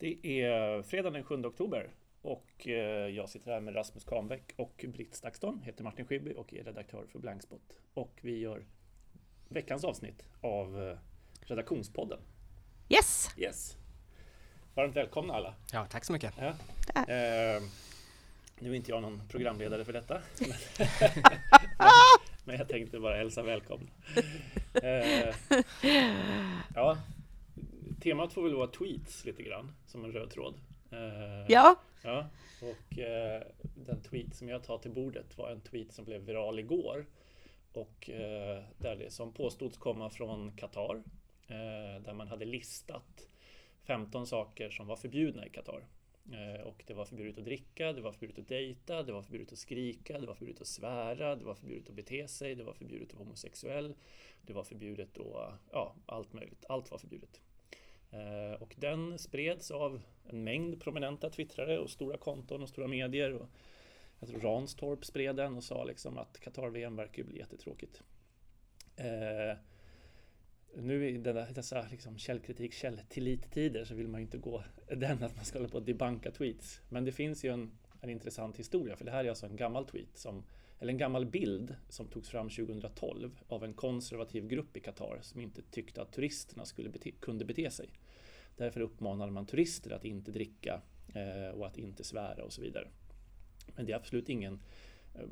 Det är fredag den 7 oktober och eh, jag sitter här med Rasmus Kahnbäck och Britt Stakston, heter Martin Schibbye och är redaktör för Blankspot. Och vi gör veckans avsnitt av eh, Redaktionspodden. Yes! Yes! Varmt välkomna alla! Ja, tack så mycket! Ja. Eh, nu är inte jag någon programledare för detta. Men jag tänkte bara hälsa välkommen. Eh, ja, temat får väl vara tweets lite grann, som en röd tråd. Eh, ja. ja. Och eh, den tweet som jag tar till bordet var en tweet som blev viral igår. Och eh, där det som påstods komma från Qatar. Där man hade listat 15 saker som var förbjudna i Qatar. Och det var förbjudet att dricka, det var förbjudet att dejta, det var förbjudet att skrika, det var förbjudet att svära, det var förbjudet att bete sig, det var förbjudet att vara homosexuell, det var förbjudet att, ja, allt möjligt. Allt var förbjudet. Eh, och den spreds av en mängd prominenta twittrare och stora konton och stora medier. Och jag tror Ranstorp spred den och sa liksom att Qatar-VM verkar bli jättetråkigt. Eh, nu i dessa liksom källkritik, källtillit-tider så vill man ju inte gå den att man ska hålla på och debanka tweets. Men det finns ju en, en intressant historia för det här är alltså en gammal tweet som eller en gammal bild som togs fram 2012 av en konservativ grupp i Qatar som inte tyckte att turisterna skulle bete, kunde bete sig. Därför uppmanade man turister att inte dricka eh, och att inte svära och så vidare. Men det är absolut ingen eh,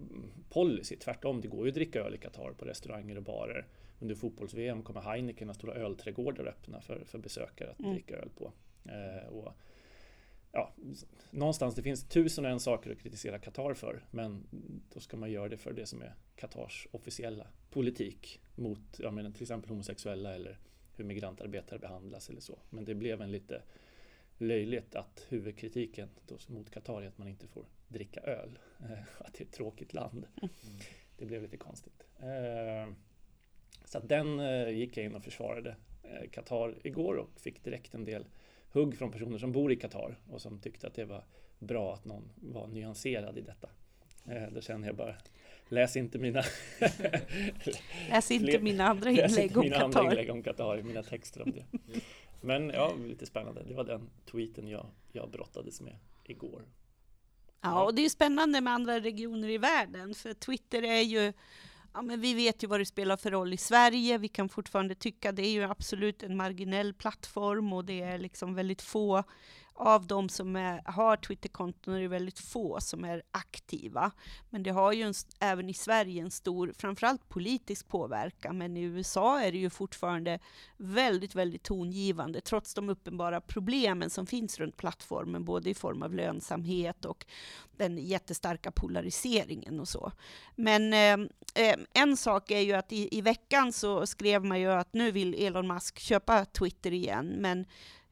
policy, tvärtom. Det går ju att dricka öl i Qatar på restauranger och barer. Under fotbolls-VM kommer Heineken ha stora ölträdgårdar öppna för, för besökare att mm. dricka öl på. Eh, och ja, någonstans, det finns tusen och en saker att kritisera Qatar för, men då ska man göra det för det som är Qatars officiella politik mot jag menar, till exempel homosexuella eller hur migrantarbetare behandlas eller så. Men det blev en lite löjligt att huvudkritiken mot Qatar är att man inte får dricka öl. Att det är ett tråkigt land. Mm. Det blev lite konstigt. Eh, så att den eh, gick jag in och försvarade eh, Qatar igår och fick direkt en del hugg från personer som bor i Qatar och som tyckte att det var bra att någon var nyanserad i detta. Eh, då känner jag bara, läs inte mina... läs inte mina andra inlägg om mina Qatar. Andra inlägg om Qatar, mina texter om det. Men ja, lite spännande. Det var den tweeten jag, jag brottades med igår. Ja, och det är spännande med andra regioner i världen, för Twitter är ju ja, men vi vet ju vad det spelar för roll i Sverige. Vi kan fortfarande tycka det är ju absolut en marginell plattform och det är liksom väldigt få av de som är, har Twitterkonton är det väldigt få som är aktiva. Men det har ju en, även i Sverige en stor, framförallt politisk påverkan, men i USA är det ju fortfarande väldigt, väldigt tongivande, trots de uppenbara problemen som finns runt plattformen, både i form av lönsamhet och den jättestarka polariseringen och så. Men eh, en sak är ju att i, i veckan så skrev man ju att nu vill Elon Musk köpa Twitter igen, men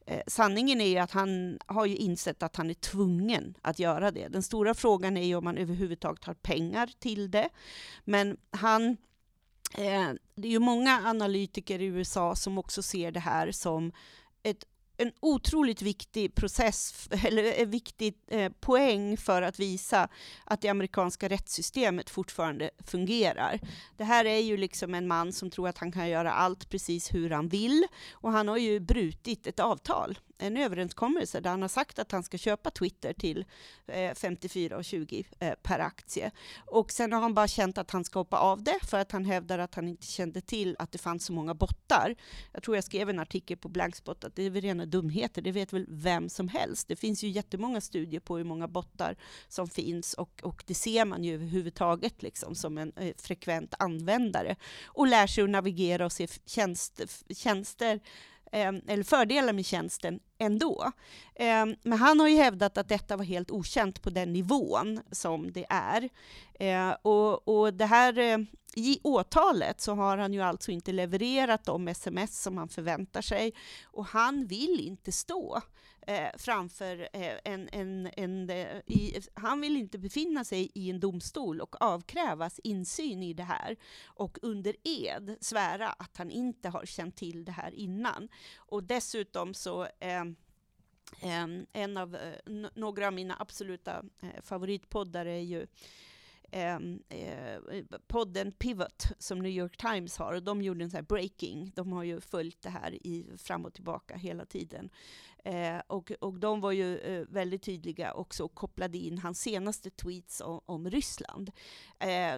Eh, sanningen är ju att han har ju insett att han är tvungen att göra det. Den stora frågan är ju om han överhuvudtaget har pengar till det. Men han eh, det är ju många analytiker i USA som också ser det här som ett en otroligt viktig process, eller en viktig eh, poäng för att visa att det amerikanska rättssystemet fortfarande fungerar. Det här är ju liksom en man som tror att han kan göra allt precis hur han vill, och han har ju brutit ett avtal en överenskommelse där han har sagt att han ska köpa Twitter till eh, 54,20 eh, per aktie. Och sen har han bara känt att han ska hoppa av det för att han hävdar att han inte kände till att det fanns så många bottar. Jag tror jag skrev en artikel på Blankspot att det är väl rena dumheter, det vet väl vem som helst. Det finns ju jättemånga studier på hur många bottar som finns och, och det ser man ju överhuvudtaget liksom som en eh, frekvent användare och lär sig att navigera och se tjänst, tjänster Eh, eller fördelar med tjänsten ändå. Ehm, men han har ju hävdat att detta var helt okänt på den nivån som det är. Ehm, och, och det här eh, i åtalet så har han ju alltså inte levererat de sms som han förväntar sig och han vill inte stå eh, framför eh, en, en, en eh, i, han vill inte befinna sig i en domstol och avkrävas insyn i det här och under ed svära att han inte har känt till det här innan. Och dessutom så eh, eh en av, eh, några av mina absoluta favoritpoddar är ju eh, podden Pivot som New York Times har, och de gjorde en sån här breaking. De har ju följt det här i, fram och tillbaka hela tiden. Eh, och, och de var ju eh, väldigt tydliga också och kopplade in hans senaste tweets om, om Ryssland. Eh,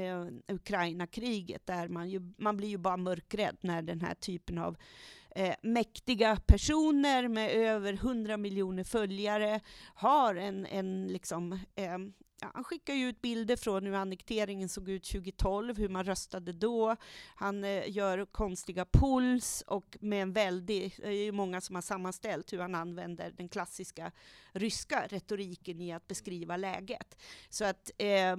eh, Ukraina-kriget, där man, ju, man blir ju bara mörkrädd när den här typen av eh, mäktiga personer med över 100 miljoner följare har en, en liksom, eh, han skickar ju ut bilder från hur annekteringen såg ut 2012, hur man röstade då. Han eh, gör konstiga polls och med en väldig, eh, det är ju många som har sammanställt hur han använder den klassiska ryska retoriken i att beskriva läget. Så att eh,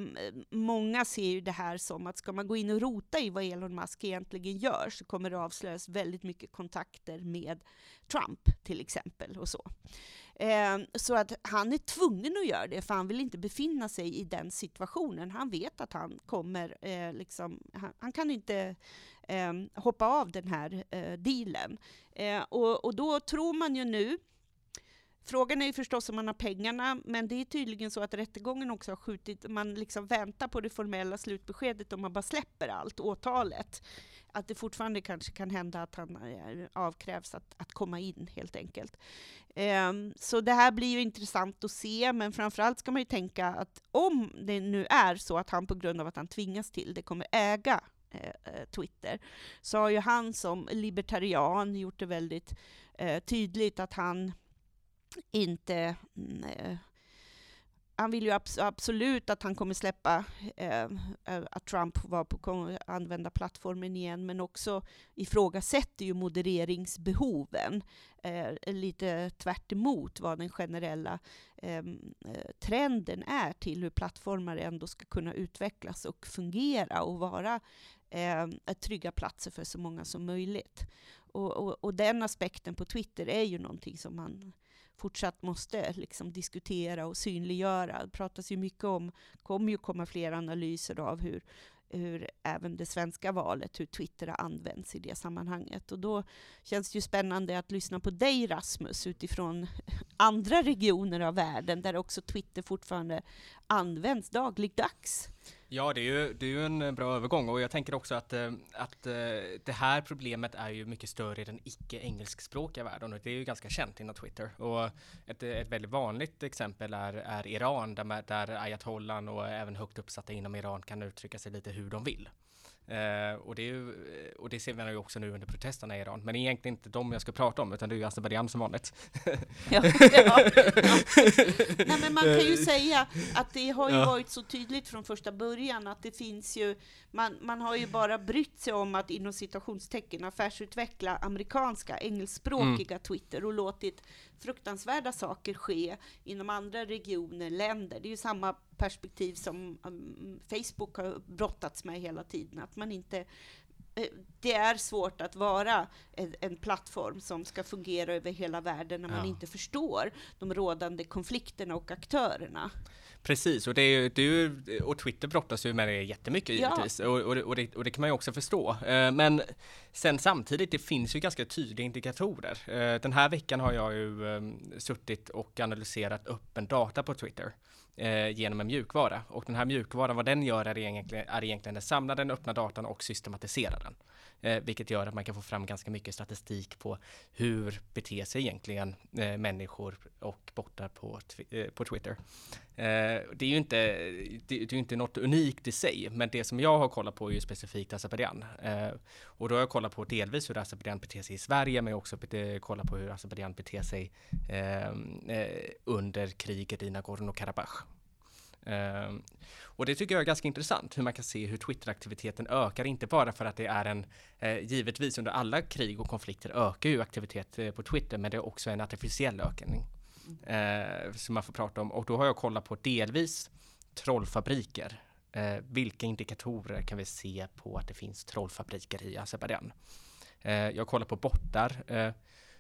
många ser ju det här som att ska man gå in och rota i vad Elon Musk egentligen gör så kommer det avslöjas väldigt mycket kontakter med Trump till exempel och så. Eh, så att han är tvungen att göra det, för han vill inte befinna sig i den situationen. Han vet att han kommer, eh, liksom, han, han, kan inte eh, hoppa av den här eh, dealen. Eh, och, och då tror man ju nu Frågan är ju förstås om man har pengarna, men det är tydligen så att rättegången också har skjutit, man liksom väntar på det formella slutbeskedet om man bara släpper allt, åtalet att det fortfarande kanske kan hända att han eh, avkrävs att, att komma in helt enkelt. Um, så det här blir ju intressant att se, men framförallt ska man ju tänka att om det nu är så att han på grund av att han tvingas till det kommer äga eh, eh, Twitter, så har ju han som libertarian gjort det väldigt eh, tydligt att han inte Nej. han vill ju abs absolut att han kommer släppa eh, eh att Trump var på använda plattformen igen, men också ifrågasätter ju modereringsbehoven. Eh, lite tvärt vad den generella ehm, eh, trenden är till hur plattformar ändå ska kunna utvecklas och fungera och vara ehm, eh, trygga platser för så många som möjligt. Och, och, och den aspekten på Twitter är ju någonting som man fortsatt måste liksom diskutera och synliggöra. Det pratas ju mycket om, kommer ju komma fler analyser av hur, hur även det svenska valet, hur Twitter har använts i det sammanhanget. Och då känns det ju spännande att lyssna på dig Rasmus utifrån andra regioner av världen där också Twitter fortfarande används dagligdags. Ja, det är, ju, det är ju en eh, bra övergång och jag tänker också att, eh, att eh, det här problemet är ju mycket större i den icke engelskspråkiga världen och det är ju ganska känt inom Twitter. Och ett, ett väldigt vanligt exempel är, är Iran där, där ayatollan och även högt uppsatta inom Iran kan uttrycka sig lite hur de vill. Eh, och, det ju, och, det ser vi ju också nu under protesterna i Iran. Men egentligen inte de jag ska prata om, utan det är ju Azerbajdzjan som vanligt. ja, ja, ja. Nej, men man kan ju säga att det har ju varit så tydligt från första början att det finns ju, man, man har ju bara brytt sig om att inom citationstecken affärsutveckla amerikanska, engelskspråkiga mm. Twitter och låtit fruktansvärda saker ske inom andra regioner, länder. Det är ju samma perspektiv som um, Facebook har brottats med hela tiden, att man inte det är svårt att vara en, en, plattform som ska fungera över hela världen när man ja. inte förstår de rådande konflikterna och aktörerna. Precis, och, det är, det är, och Twitter brottas ju med det jättemycket ja. givetvis. Och, och, och, det, och det kan man ju också förstå. Eh, men sen samtidigt, det finns ju ganska tydliga indikatorer. Eh, den här veckan har jag ju ehm, suttit och analyserat öppen data på Twitter eh, genom en mjukvara. Och den här mjukvaran, vad den gör är egentligen, är egentligen att samla den öppna datan och systematisera den. Eh, vilket gör att man kan få fram ganska mycket statistik på hur beter sig egentligen eh, människor och bottar på, eh, på Twitter. Eh, det är ju inte, det, det, är inte något unikt i sig, men det som jag har kollat på är ju specifikt Azerbajdzjan. Eh, och då har jag kollat på delvis hur Azerbajdzjan beter sig i Sverige, men också kollat på hur Azerbajdzjan beter sig eh, eh, under kriget i Nagorno-Karabach. Ehm, och det tycker jag är ganska intressant hur man kan se hur Twitteraktiviteten ökar, inte bara för att det är en, eh, givetvis under alla krig och konflikter ökar ju aktivitet eh, på Twitter, men det är också en artificiell ökning eh, som man får prata om. Och då har jag kollat på delvis trollfabriker. vilka indikatorer kan vi se på att det finns trollfabriker i Azerbajdzjan? jag kollar på bottar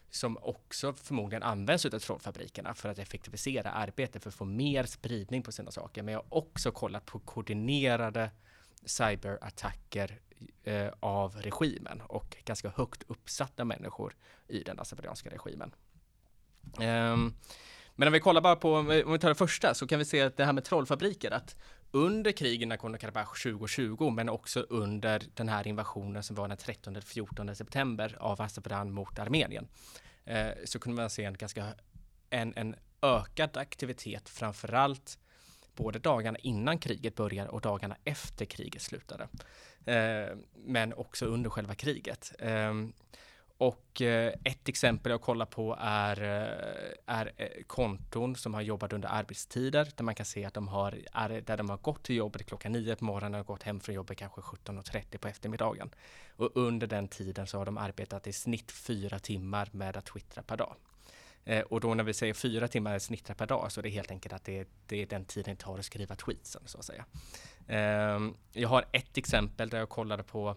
som också förmodligen används av trollfabrikerna för att effektivisera arbetet för att få mer spridning på sina saker. Men jag har också kollat på koordinerade cyberattacker eh, av regimen och ganska högt uppsatta människor i den azerbajdzjanska regimen. Um, Men om vi kollar bara på, om vi tar det första, så kan vi se att det här med trollfabriker, att under krigen i Nagorno-Karabach 2020, men också under den här invasionen som var den 13-14 september av Azerbajdzjan mot Armenien, eh, så kunde man se en ganska en, en ökad aktivitet, framförallt både dagarna innan kriget började och dagarna efter kriget slutade. Eh, men också under själva kriget. Eh, och eh, ett exempel jag kollar på är, eh, är eh, konton som har jobbat under arbetstider där man kan se att de har, är, där de har gått till jobbet klockan nio på morgonen och gått hem från jobbet kanske 17.30 på eftermiddagen. Och under den tiden så har de arbetat i snitt fyra timmar med att twittra per dag. Eh, och då när vi säger fyra timmar snittra per dag så är det helt enkelt att det, det är den tiden det tar att skriva tweetsen så att säga. Eh, jag har ett exempel där jag kollade på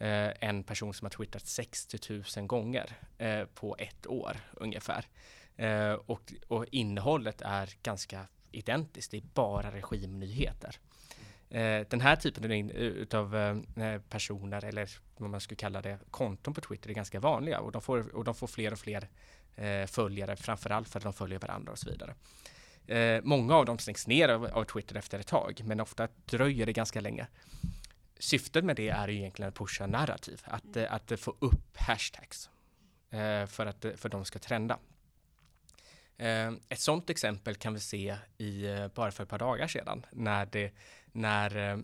eh, en person som har twittrat 60 000 gånger eh, på ett år ungefär. Eh, och, och innehållet är ganska identiskt, det är bara regimnyheter. Eh, den här typen av eh, personer, eller vad man skulle kalla det, konton på Twitter är ganska vanliga och de får, och de får fler och fler eh, följare, framförallt för att de följer varandra och så vidare. Eh, många av dem stängs ner av, av, Twitter efter ett tag, men ofta dröjer det ganska länge. Syftet med det är ju egentligen att pusha narrativ, att, eh, att få upp hashtags eh, för att eh, för de ska trenda. Eh, ett sådant exempel kan vi se i eh, bara för ett par dagar sedan när det när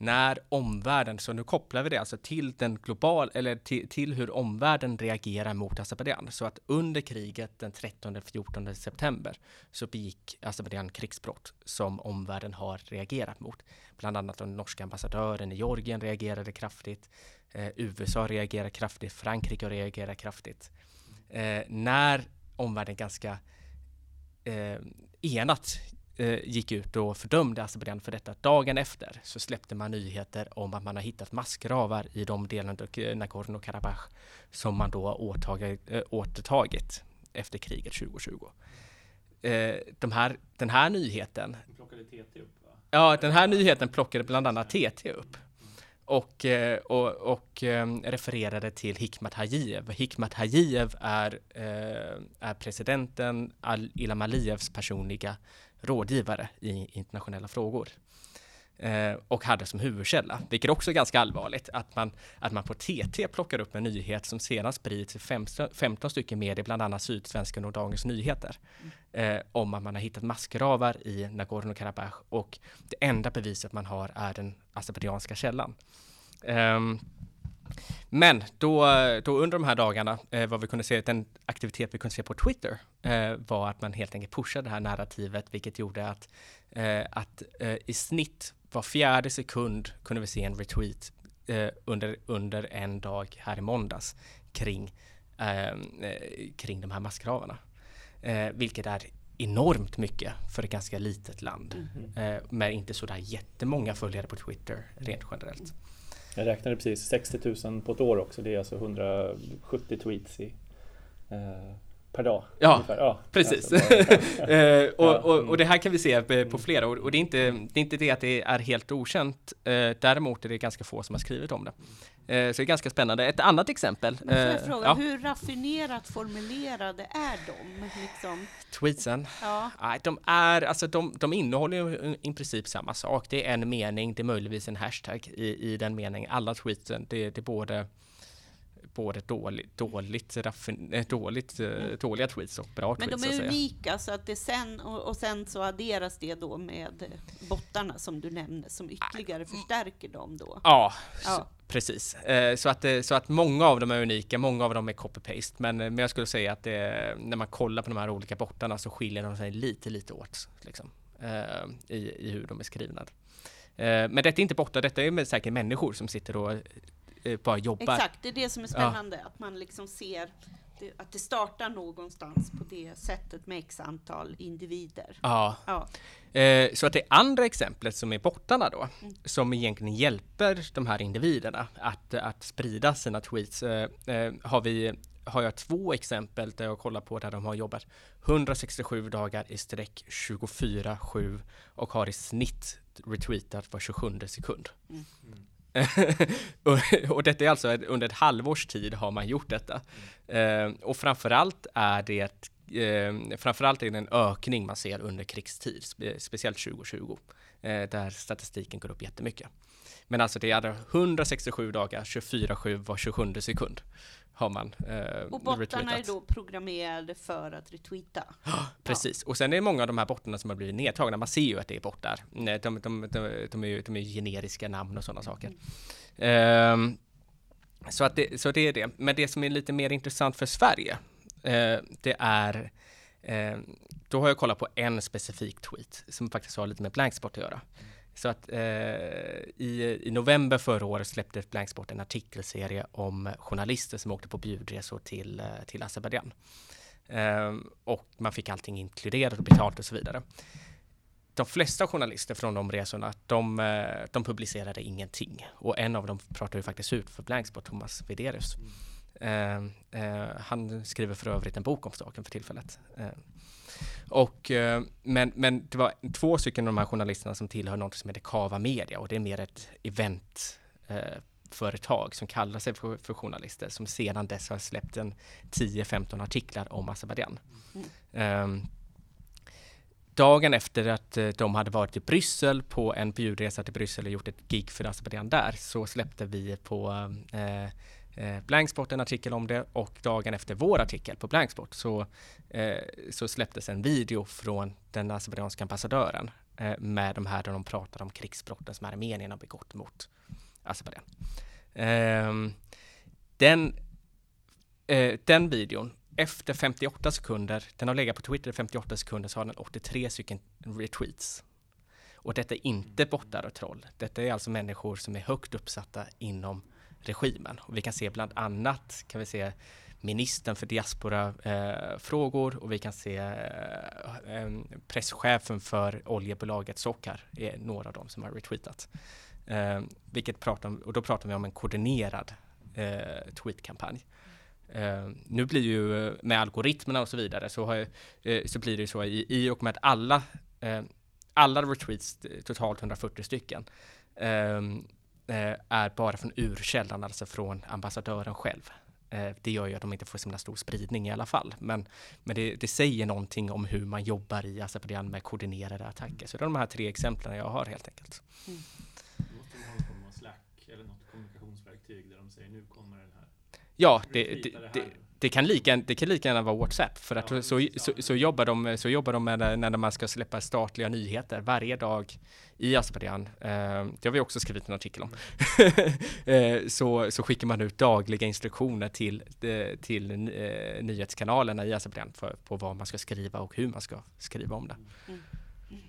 när omvärlden, så nu kopplar vi det alltså till den global, eller till, till hur omvärlden reagerar mot Azerbajdzjan. Så att under kriget den 13-14 september så begick Azerbajdzjan krigsbrott som omvärlden har reagerat mot. Bland annat den norska ambassadören i Georgien reagerade kraftigt. Eh, USA reagerade kraftigt, Frankrike reagerade kraftigt. Eh, när omvärlden ganska eh, enat gick ut och fördömde Azerbajdzjan för detta. Dagen efter så släppte man nyheter om att man har hittat massgravar i de delarna av Nagorno-Karabach som man då har åtagit, äh, återtagit efter kriget 2020. Eh, de här, den här nyheten plockade TT upp, va? Ja, den här nyheten plockade bland annat TT upp och, eh, och, och um, refererade till Hikmat Hajiyev. Hikmat Hajiyev är, är presidenten Al Ilham Aliyevs personliga rådgivare i internationella frågor. Eh, och hade som huvudkälla, vilket också är ganska allvarligt, att man, att man på TT plockar upp en nyhet som sedan sprids i 15, 15 stycken medier, bland annat Sydsvenskan och Dagens Nyheter, eh, om att man har hittat massgravar i Nagorno-Karabach och det enda beviset man har är den azerbajdzjanska källan. Um, men då, då under de här dagarna, eh, vad vi kunde se, den aktivitet vi kunde se på Twitter eh, var att man helt enkelt pushade det här narrativet, vilket gjorde att, eh, att eh, i snitt var fjärde sekund kunde vi se en retweet eh, under, under en dag här i måndags kring, eh, kring de här massgravarna. vilket är enormt mycket för ett ganska litet land mm -hmm. med inte sådär jättemånga följare på Twitter rent generellt. Jag räknade precis 60 000 på ett år också. Det är alltså 170 tweets i, eh, per dag. Ja, ja precis. Alltså eh, och, och, och, det här kan vi se på mm. flera och det är inte det, är inte det att det är helt okänt. Eh, däremot är det ganska få som har skrivit om det. Eh, så det är ganska spännande. Ett annat exempel. Men får jag eh, fråga, ja. hur raffinerat formulerade är de? Liksom? Tweetsen? Ja. de är, alltså de, de innehåller ju i princip samma sak. Det är en mening, det är möjligtvis en hashtag i, i den meningen. Alla tweetsen, det, det är både både dåligt, dåligt, raffin, eh, dåligt mm. dåliga tweets och bra Men tweets. Men de är unika så att det sen, och, och, sen så adderas det då med bottarna som du nämnde som ytterligare förstärker dem då. Ja, ja. Precis, eh, så att, så att många av dem är unika, många av dem är copy-paste, men, men jag skulle säga att det, när man kollar på de här olika bottarna så skiljer de sig lite, lite åt liksom, i, i hur de är skrivna. Men detta är inte bottar, detta är säkert människor som sitter och eh, bara jobbar. Exakt, det är det som är spännande, ja. att man liksom ser det, att det startar någonstans på det sättet med x antal individer. Ja. ja. Eh, så att det andra exemplet som är bottarna då, mm. som egentligen hjälper de här individerna att, att sprida sina tweets, eh, eh har vi har jag två exempel där jag kollar på där de har jobbat 167 dagar i sträck 24-7 och har i snitt retweetat var 27 sekund. Mm. Mm. och, detta är alltså under ett halvårs tid har man gjort detta. Mm. Uh, och framförallt är det eh, framförallt är det en ökning man ser under krigstid, speciellt 2020, eh, där statistiken går upp jättemycket. Men alltså det är 167 dagar, 24-7 var 27 sekund har man eh, Och bottarna är då programmerade för att retweeta? Precis, och sen är det många av de här bottarna som har blivit nedtagna. Man ser ju att det är bottar. De, de, de, de, är, ju, de är generiska namn och sådana saker. Mm. Um, så, att det, så det är det. Men det som är lite mer intressant för Sverige, Eh, det är eh, då har jag kollat på en specifik tweet som faktiskt har lite med Blanksport att göra. Så att eh, i, i november förra året släppte Blanksport en artikelserie om journalister som åkte på bjudresor till, eh, till Azerbajdzjan. Eh, och man fick allting inkluderat och betalt och så vidare. De flesta journalister från de resorna, de, eh, de publicerade ingenting. Och en av dem pratade ju faktiskt ut för Blanksport, Thomas Vederius. Mm. Eh, han skriver för övrigt en bok om saken för tillfället. Och, eh, men, men det var två stycken av de här journalisterna som tillhör något som heter Kava Media och det är mer ett eventföretag eh, som kallar sig för, för, journalister som sedan dess har släppt en 10-15 artiklar om Azerbajdzjan. Mm. Um, dagen efter att eh, de hade varit i Bryssel på en bjudresa till Bryssel och gjort ett gig för Azerbajdzjan där så släppte vi på eh, Blanksport en artikel om det och dagen efter vår artikel på Blanksport så, eh, så släpptes en video från den azerbajdzjanska ambassadören eh, med de här där de pratar om krigsbrotten som Armenien har begått mot Azerbajdzjan. Ehm, den, eh, den videon efter 58 sekunder, den har legat på Twitter i 58 sekunder, så har den 83 stycken retweets. Och detta är inte bottar och troll. Detta är alltså människor som är högt uppsatta inom regimen. Och vi kan se bland annat kan vi se ministern för diasporafrågor eh, och vi kan se eh, presschefen för oljebolaget Sockar är några av dem som har retweetat. Eh, vilket pratar, och då pratar vi om en koordinerad eh, tweetkampanj. Uh, nu blir ju eh, med algoritmerna och så vidare så, har, uh, så blir det så i, i och med alla, uh, alla retweets, totalt 140 stycken, är bara från urkällan, alltså från ambassadören själv. Eh, det gör ju att de inte får så stor spridning i alla fall. Men, men det, det säger någonting om hur man jobbar i Azerbajdzjan med koordinerade attacker. Så det är de här tre exemplen jag har helt enkelt. Mm. Slack eller något kommunikationsverktyg där de säger nu kommer den här Ja, det, det, det, det, kan lika, det kan lika gärna vara WhatsApp för att ja, så, så, så, jobbar de, så jobbar de med när man ska släppa statliga nyheter varje dag i Azerbajdzjan. Eh, det har vi också skrivit en artikel om. eh, så, så skickar man ut dagliga instruktioner till, eh, till eh, nyhetskanalerna i Azerbajdzjan på vad man ska skriva och hur man ska skriva om det. Mm. mm.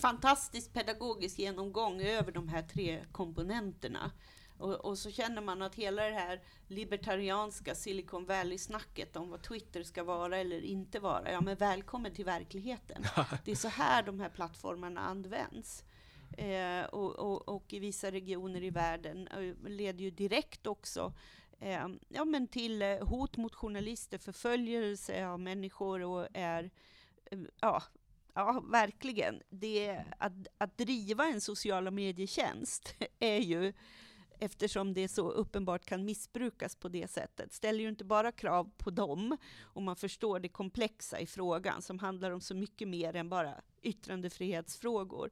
Fantastisk pedagogisk genomgång över de här tre komponenterna. Och, och, så känner man att hela det här libertarianska Silicon Valley-snacket om vad Twitter ska vara eller inte vara, ja men välkommen till verkligheten. Det är så här de här plattformarna används. Eh, och, och, och, i vissa regioner i världen eh, leder ju direkt också eh, ja, men till eh, hot mot journalister, förföljelse av människor och är eh, ja, Ja, verkligen. Det, att, att driva en sociala medietjänst är ju eftersom det så uppenbart kan missbrukas på det sättet. Ställer ju inte bara krav på dem, och man förstår det komplexa i frågan, som handlar om så mycket mer än bara yttrandefrihetsfrågor.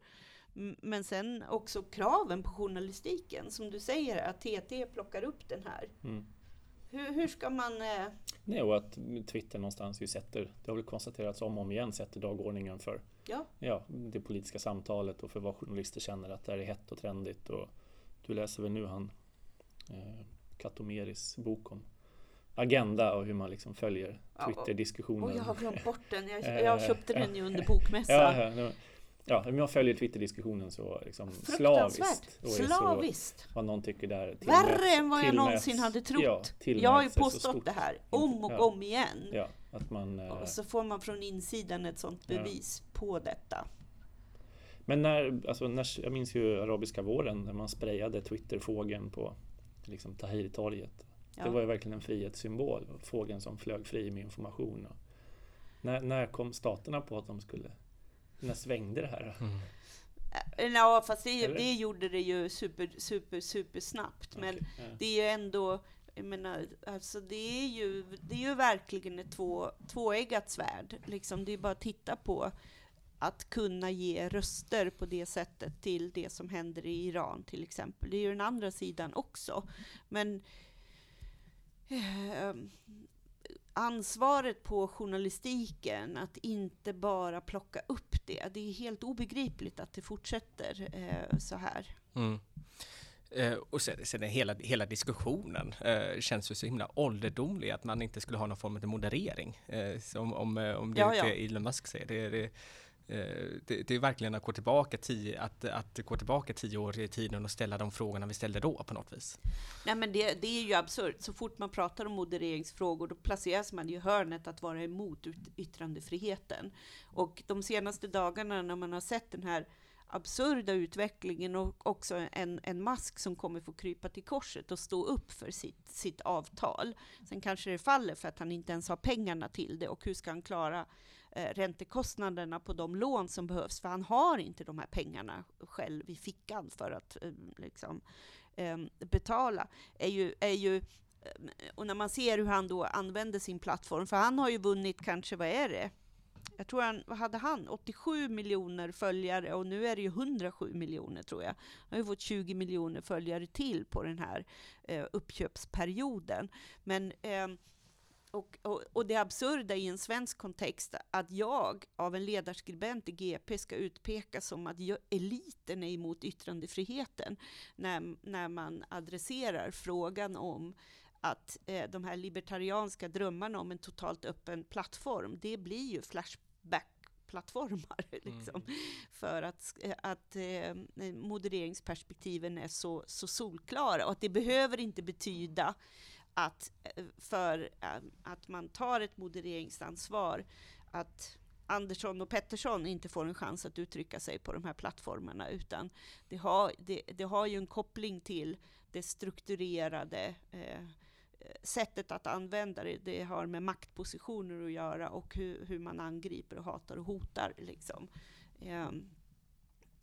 Men sen också kraven på journalistiken, som du säger, att TT plockar upp den här. Mm. Hur, hur, ska man... Eh... Nej, och att Twitter någonstans ju sätter, det har väl konstaterats om och om igen, sätter dagordningen för ja. Ja, det politiska samtalet och för vad journalister känner att det är hett och trendigt. Och du läser väl nu han eh, Katomeris bok om agenda och hur man liksom följer Twitter-diskussionen. Oh, jag har glömt bort den. Jag, jag köpte den ju under bokmässan. Ja, ja, ja, jag följer Twitter-diskussionen så liksom slaviskt. Och slaviskt. Så, vad någon tycker där. Värre än vad jag någonsin hade trott. Ja, jag har ju påstått det här om och ja, om igen. Ja, att man, och eh, så får man från insidan ett sånt bevis på detta. Men när, alltså när, jag minns ju arabiska våren när man sprayade Twitterfågeln på liksom, Tahrirtorget. Ja. Det var ju verkligen en frihetssymbol. Fågeln som flög fri med information. Och när, när kom staterna på att de skulle... När svängde det här? Mm. Eh, ja, fast det, det, gjorde det ju super, super, super snabbt. Men okay, ja. det är ju ändå Jag menar, alltså det är ju, det är ju verkligen ett två, tvåeggat svärd. Liksom, det är bara att titta på att kunna ge röster på det sättet till det som händer i Iran till exempel. Det är ju den andra sidan också. Men eh, ansvaret på journalistiken att inte bara plocka upp det. Det är helt obegripligt att det fortsätter eh, så här. Mm. Eh, och sen, sen hela, hela diskussionen eh, känns ju så himla ålderdomlig att man inte skulle ha någon form av moderering. Eh, om, om, eh, om det ja, är det Elon Musk säger. Det, det, Eh, det, det, är verkligen att gå, tillbaka tio, att, att gå tillbaka tio år i tiden och ställa de frågorna vi ställde då på något vis. Nej, men det, det är ju absurt. Så fort man pratar om modereringsfrågor, då placeras man i hörnet att vara emot yttrandefriheten. Och de senaste dagarna när man har sett den här absurda utvecklingen och också en, en mask som kommer få krypa till korset och stå upp för sitt, sitt avtal. Sen kanske det faller för att han inte ens har pengarna till det och hur ska han klara eh, räntekostnaderna på de lån som behövs, för han har inte de här pengarna själv i fickan för att eh, liksom, eh, betala, är ju, är ju eh, och när man ser hur han då använder sin plattform, för han har ju vunnit kanske, vad är det? Jag tror han, vad hade han? 87 miljoner följare och nu är det ju 107 miljoner tror jag. Han har ju fått 20 miljoner följare till på den här eh, uppköpsperioden. Men eh, och, och, och, det absurda i en svensk kontext, att jag av en ledarskribent i GP ska utpekas som att jag, eliten är emot yttrandefriheten, när, när man adresserar frågan om att eh, de här libertarianska drömmarna om en totalt öppen plattform, det blir ju Flashback-plattformar. Liksom, mm. För att, att eh, modereringsperspektiven är så, så solklara och att det behöver inte betyda att eh, för eh, att man tar ett modereringsansvar, att Andersson och Pettersson inte får en chans att uttrycka sig på de här plattformarna, utan det har, det, det har ju en koppling till det strukturerade eh, sättet att använda det. Det har med maktpositioner att göra och hur, hur man angriper och hatar och hotar. Liksom. Eh,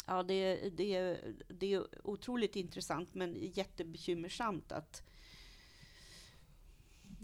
ja, det, det, det är otroligt intressant men jättebekymmersamt att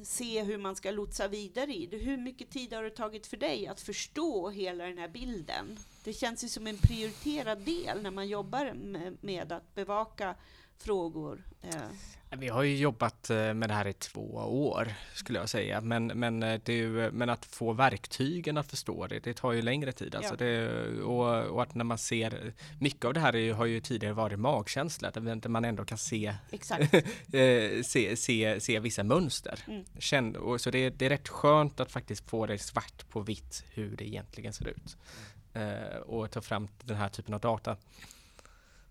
se hur man ska lotsa vidare i det. Hur mycket tid har det tagit för dig att förstå hela den här bilden? Det känns ju som en prioriterad del när man jobbar med, med att bevaka frågor. Eh. Vi har ju jobbat eh, med det här i två år skulle jag säga, men, men, eh, ju, men att få verktygen att förstå det, det tar ju längre tid. Alltså ja. det, och, och, att när man ser, mycket av det här är, har ju tidigare varit magkänsla, där man ändå kan se, se, se, se vissa mönster. Mm. Känn, och, så det, det, är rätt skönt att faktiskt få det svart på vitt hur det egentligen ser ut. Mm. Uh, och ta fram den här typen av data.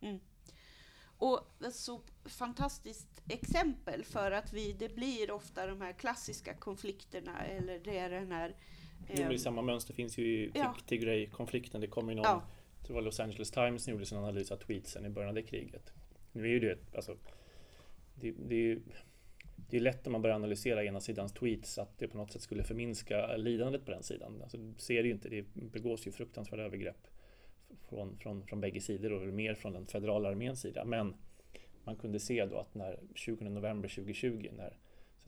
Mm. Och så fantastiskt exempel för att vi, det blir ofta de här klassiska konflikterna eller det är den här Jo, men samma mönster finns ju i ja. Tigray-konflikten. Det kommer ju någon, ja. det var Los Angeles Times som gjorde sin analys av tweetsen i början av det kriget. Nu är ju det, alltså, det, det är ju det är lätt om man börjar analysera ena sidans tweets att det på något sätt skulle förminska lidandet på den sidan. Alltså, ser det ju inte, det begås ju fruktansvärda övergrepp från, från, från bägge sidor och mer från den federala arméns sida. Men man kunde se då att när 20 november 2020 när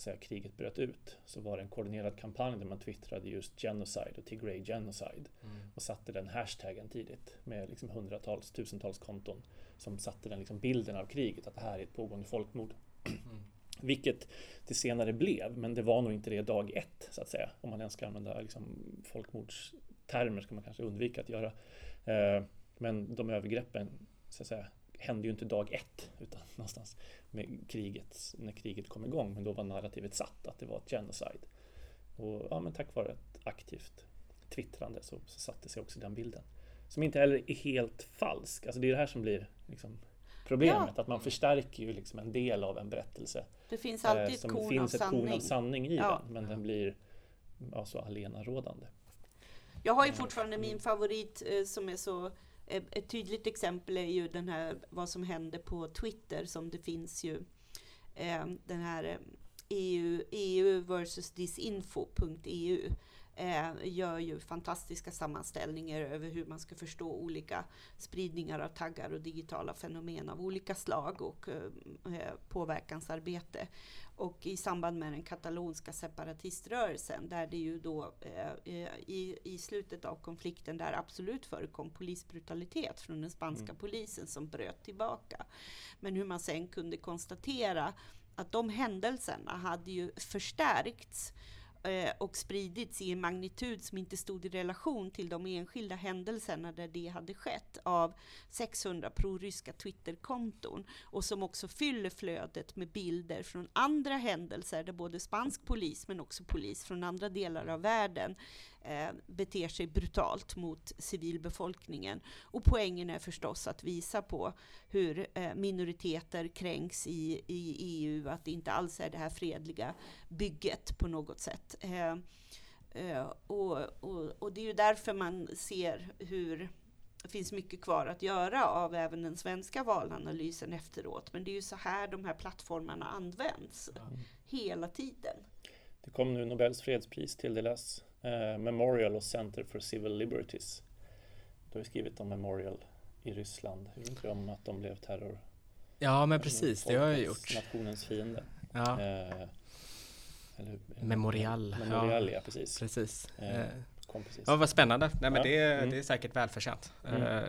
så att säga, kriget bröt ut så var det en koordinerad kampanj där man twittrade just genocide och Tigray genocide mm. och satte den hashtaggen tidigt med liksom hundratals, tusentals konton som satte den liksom bilden av kriget att det här är ett pågående folkmord. Mm. Vilket det senare blev, men det var nog inte det dag ett så att säga. Om man ens ska använda liksom, folkmordstermer ska man kanske undvika att göra. Eh, men de övergreppen så att säga, hände ju inte dag ett utan någonstans med kriget, när kriget kom igång. Men då var narrativet satt att det var ett genocide. Och ja, men tack vare ett aktivt twittrande så, så satte sig också den bilden. Som inte heller är helt falsk. Alltså det är det här som blir liksom problemet, ja. att man förstärker ju liksom en del av en berättelse. Det finns alltid eh, ett korn finns ett korn av sanning i ja. den, men den blir ja, så alenarådande. Jag har ju fortfarande min favorit eh, som är så ett tydligt exempel är ju den här vad som händer på Twitter som det finns ju eh, den här EU, EU versus disinfo.eu eh, gör ju fantastiska sammanställningar över hur man ska förstå olika spridningar av taggar och digitala fenomen av olika slag och påverkansarbete. Och i samband med den katalonska separatiströrelsen där det ju då eh, i, i slutet av konflikten där absolut förekom polisbrutalitet från den spanska mm. polisen som bröt tillbaka. Men hur man sen kunde konstatera att de händelserna hade ju förstärkts Eh, och spridits i en magnitud som inte stod i relation till de enskilda händelserna där det hade skett av 600 proryska Twitterkonton och som också fyller flödet med bilder från andra händelser där både spansk polis men också polis från andra delar av världen eh, beter sig brutalt mot civilbefolkningen. Och poängen är förstås att visa på hur eh, minoriteter kränks i, i EU, att det inte alls är det här fredliga bygget på något sätt. Eh, eh och, och, och det är ju därför man ser hur det finns mycket kvar att göra av även den svenska valanalysen efteråt. Men det är ju så här de här plattformarna används mm. hela tiden. Det kom nu Nobels fredspris tilldelas Memorial och Center for Civil Liberties. Du har ju skrivit om Memorial i Ryssland. Hur vet du om att de blev terror? Ja, men precis, det har jag gjort. Nationens fiende. Ja. Eh, eller, Memorial. Memorial, ja, ja precis. precis. Eh, kom precis. Ja, vad spännande. Nej, men ja. det, mm. det är säkert välförtjänt. Mm. Eh,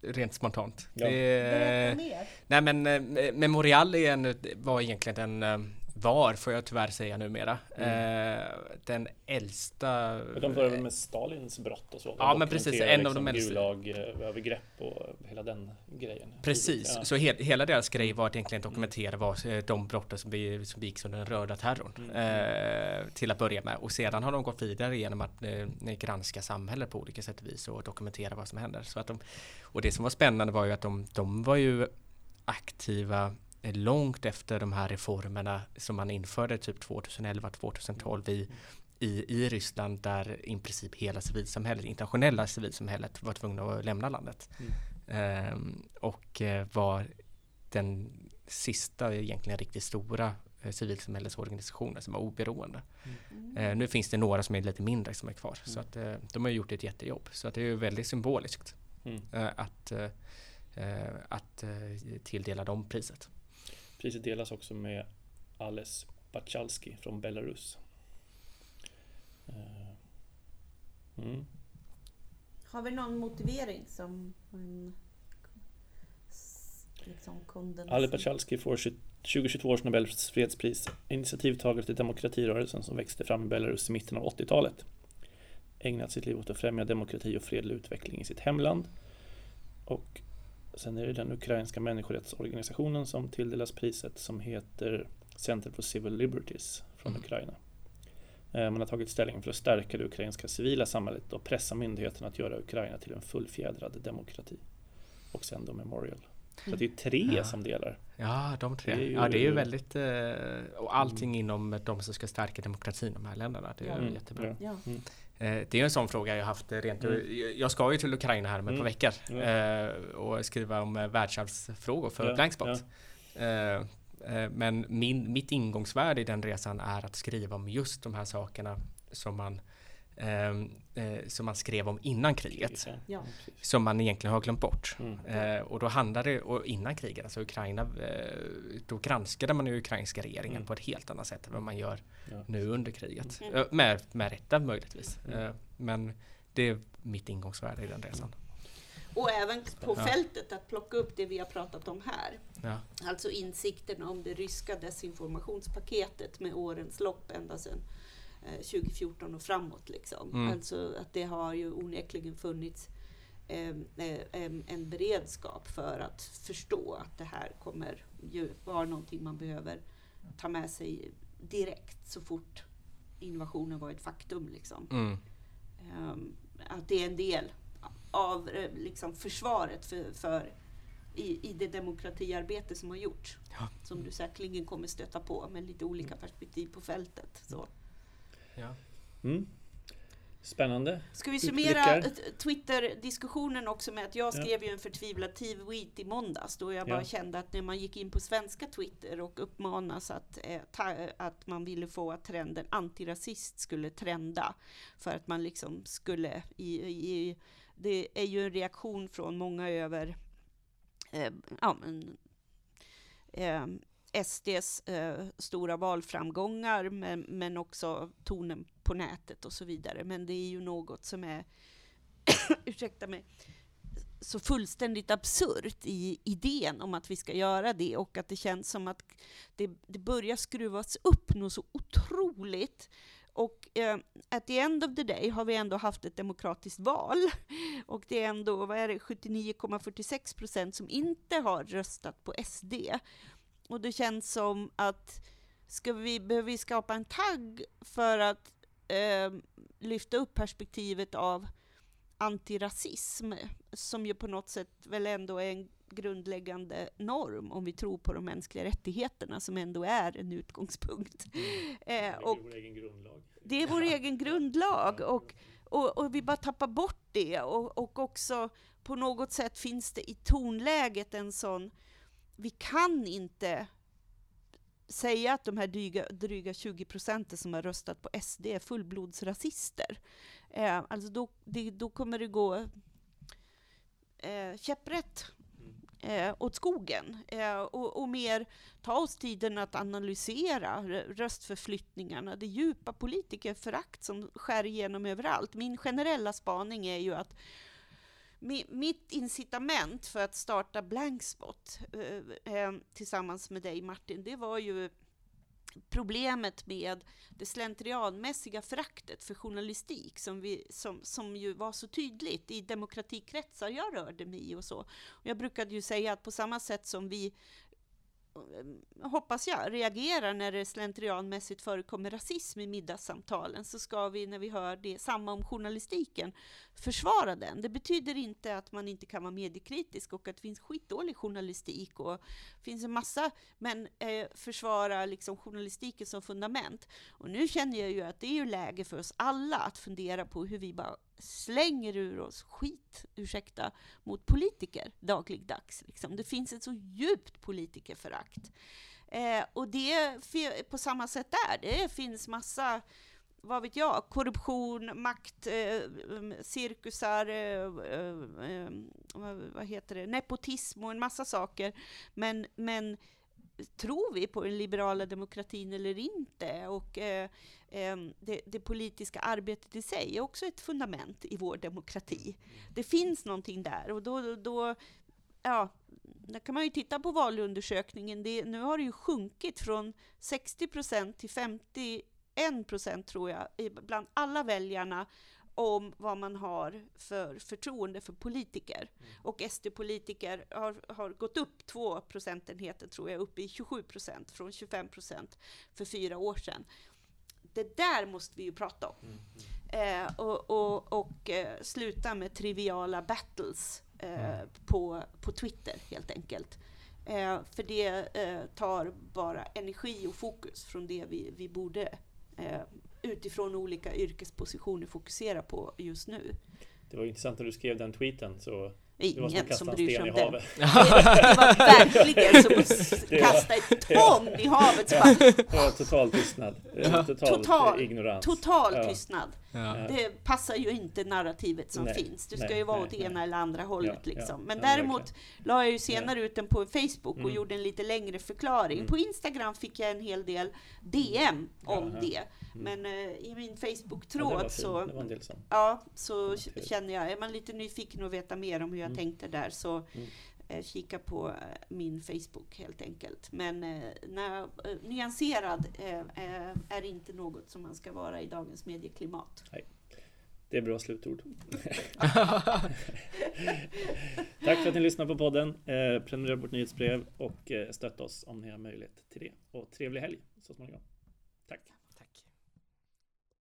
rent spontant. Ja. Det, nej men eh, Memorial är en, var egentligen en eh, var, får jag tyvärr säga numera. Mm. Eh, den äldsta... De började med Stalins brott och så? Ja, men precis. En liksom av de äldsta. Gulag-övergrepp och hela den grejen. Precis, ja. så he hela deras grej var att egentligen dokumentera vad, eh, de brotten som, be som begicks under den röda terrorn. Mm. Eh, till att börja med. Och sedan har de gått vidare genom att eh, granska samhället på olika sätt och vis och dokumentera vad som händer. Så att de, och det som var spännande var ju att de, de var ju aktiva långt efter de här reformerna som man införde typ 2011-2012 i, i, i Ryssland där i princip hela civilsamhället, internationella civilsamhället var tvungna att lämna landet. Mm. Ehm, och eh, var den sista egentligen riktigt stora eh, civilsamhällesorganisationen som var oberoende. Mm. Eh, nu finns det några som är lite mindre som är kvar mm. så att eh, de har gjort ett jättejobb så att det är väldigt symboliskt mm. eh, att, eh, att tilldela dem priset. Priset delas också med Ales Bachalski från Belarus. Eh, mm. Har vi någon motivering som en liksom Ale Bachalski får 2022 års Nobels fredspris, initiativtagare till demokratirörelsen som växte fram i Belarus i mitten av 80-talet. Ägnat sitt liv åt att främja demokrati och fredlig utveckling i sitt hemland. Och Sen är det den ukrainska människorättsorganisationen som tilldelas priset som heter Center for Civil Liberties från mm. Ukraina. Eh, man har tagit ställning för att stärka det ukrainska civila samhället och pressa myndigheterna att göra Ukraina till en fullfjädrad demokrati. Och sen då Memorial. Så det är tre ja. som delar. Ja, de tre. Det ju, ja, det är ju väldigt... Eh, och allting mm. inom de som ska stärka demokratin i de här länderna. Det är mm. jättebra. Ja. Mm. Eh, det är en sån fråga jag haft rent mm. Jag ska ju till Ukraina här om ett par mm. veckor mm. och skriva om världsarvsfrågor för ja, Blankspot. Ja. Men min, mitt ingångsvärde i den resan är att skriva om just de här sakerna som man eh, som man skrev om innan kriget. Ja. Som man egentligen har glömt bort. Mm. Eh, och då handlade det, och innan kriget, alltså Ukraina, eh, då granskade man ju ukrainska regeringen mm. på ett helt annat sätt än vad man gör ja. nu under kriget. Mm. Eh, med, med rätta möjligtvis. Mm. Eh, men det är mitt ingångsvärde i den resan. Och även på ja. fältet att plocka upp det vi har pratat om här. Ja. Alltså insikten om det ryska desinformationspaketet med årens lopp ända sedan 2014 eh, och framåt. Liksom. Mm. Alltså att det har ju onekligen funnits en, en beredskap för att förstå att det här kommer ju vara någonting man behöver ta med sig direkt så fort invasionen var ett faktum. Liksom. Mm. Att det är en del av eh, liksom, försvaret för, för i, i det demokratiarbete som har gjorts. Ja. Som du säkerligen kommer stöta på med lite olika perspektiv på fältet. Så. Ja. Mm. Spännande. Ska vi summera Twitter-diskussionen också med att jag skrev ja. ju en förtvivlad tweet i måndags då jag bara ja. kände att när man gick in på svenska Twitter och uppmanas att, eh, ta, att man ville få att trenden antirasist skulle trenda för att man liksom skulle i, i det är ju en reaktion från många över eh, ja, men, eh, SDs eh, stora valframgångar, men, men också tonen på nätet och så vidare. Men det är ju något som är, ursäkta mig, så fullständigt absurt i idén om att vi ska göra det och att det känns som att det, det börjar skruvas upp något så otroligt och eh, at the end of the day har vi ändå haft ett demokratiskt val. Och det är ändå, vad är det, 79,46 procent som inte har röstat på SD. Och det känns som att ska vi, behöver vi skapa en tagg för att eh, lyfta upp perspektivet av antirasism, som ju på något sätt väl ändå är en grundläggande norm om vi tror på de mänskliga rättigheterna som ändå är en utgångspunkt. Mm. Eh, och det är vår egen grundlag. Det är vår egen grundlag och, och, och vi bara tappar bort det och, och också på något sätt finns det i tonläget en sån, vi kan inte säga att de här dryga, dryga 20 procenten som har röstat på SD är fullblodsrasister. Eh, alltså då, det, då kommer det gå eh, käpprätt eh, åt skogen eh, och, och, mer ta oss tiden att analysera röstförflyttningarna, det djupa politikerförakt som skär igenom överallt. Min generella spaning är ju att mitt incitament för att starta Blankspot eh, eh, tillsammans med dig Martin, det var ju problemet med det slentrianmässiga föraktet för journalistik som, vi, som, som ju var så tydligt i demokratikretsar jag rörde mig i och så. Och jag brukade ju säga att på samma sätt som vi Eh, hoppas jag, reagerar när det slentrianmässigt förekommer rasism i middagssamtalen, så ska vi, när vi hör det, samma om journalistiken, försvara den. Det betyder inte att man inte kan vara mediekritisk och att det finns skitdålig journalistik och finns en massa, men eh, försvara liksom journalistiken som fundament. Och nu känner jag ju att det är ju läge för oss alla att fundera på hur vi bara slänger ur oss skit, ursäkta, mot politiker dagligdags. Liksom. Det finns ett så djupt politikerförakt. Eh, och det på samma sätt där. Det finns massa vad vet jag, korruption, makt, eh, mm, cirkusar, eh, eh, mm, vad heter det, nepotism och en massa saker. Men, men tror vi på den liberala demokratin eller inte? Och eh, det, det, politiska arbetet i sig är också ett fundament i vår demokrati. Det finns någonting där och då, då ja, där kan man ju titta på valundersökningen. Det, nu har det ju sjunkit från 60 procent till 51 procent tror jag, bland alla väljarna om vad man har för förtroende för politiker. Mm. Och SD-politiker har, har gått upp två procentenheter, tror jag, upp i 27 procent, från 25 procent för fyra år sedan. Det där måste vi ju prata om. Mm. mm. Eh, och, och, och eh, sluta med triviala battles eh, mm. på, på Twitter, helt enkelt. Eh, för det eh, tar bara energi och fokus från det vi, vi borde eh, utifrån olika yrkespositioner fokusera på just nu. Det var intressant när du skrev den tweeten så det var som, som bryr sig om den. Det, det, var verkligen som att kasta ett ton i havet. Bara, det var total tystnad. Total, total ignorans. Total ja. tystnad. Ja. Det passar ju inte narrativet som nej, finns. Du ska nej, ju vara nej, åt ena eller andra hållet. Ja, liksom. Men däremot la jag ju senare ut den på Facebook och mm. gjorde en lite längre förklaring. Mm. På Instagram fick jag en hel del DM om det. Mm. Men uh, i min Facebook-tråd ja, så, ja, så känner jag, är man lite nyfiken och veta mer om hur jag mm. tänkte där så mm. uh, kika på uh, min Facebook helt enkelt. Men uh, när, nyanserad är inte något som man ska vara i dagens medieklimat. Nej. Det är bra slutord. Tack för att ni lyssnar på podden. Eh, prenumerera på vårt nyhetsbrev och eh, stötta oss om ni har möjlighet till det. Och trevlig helg så småningom.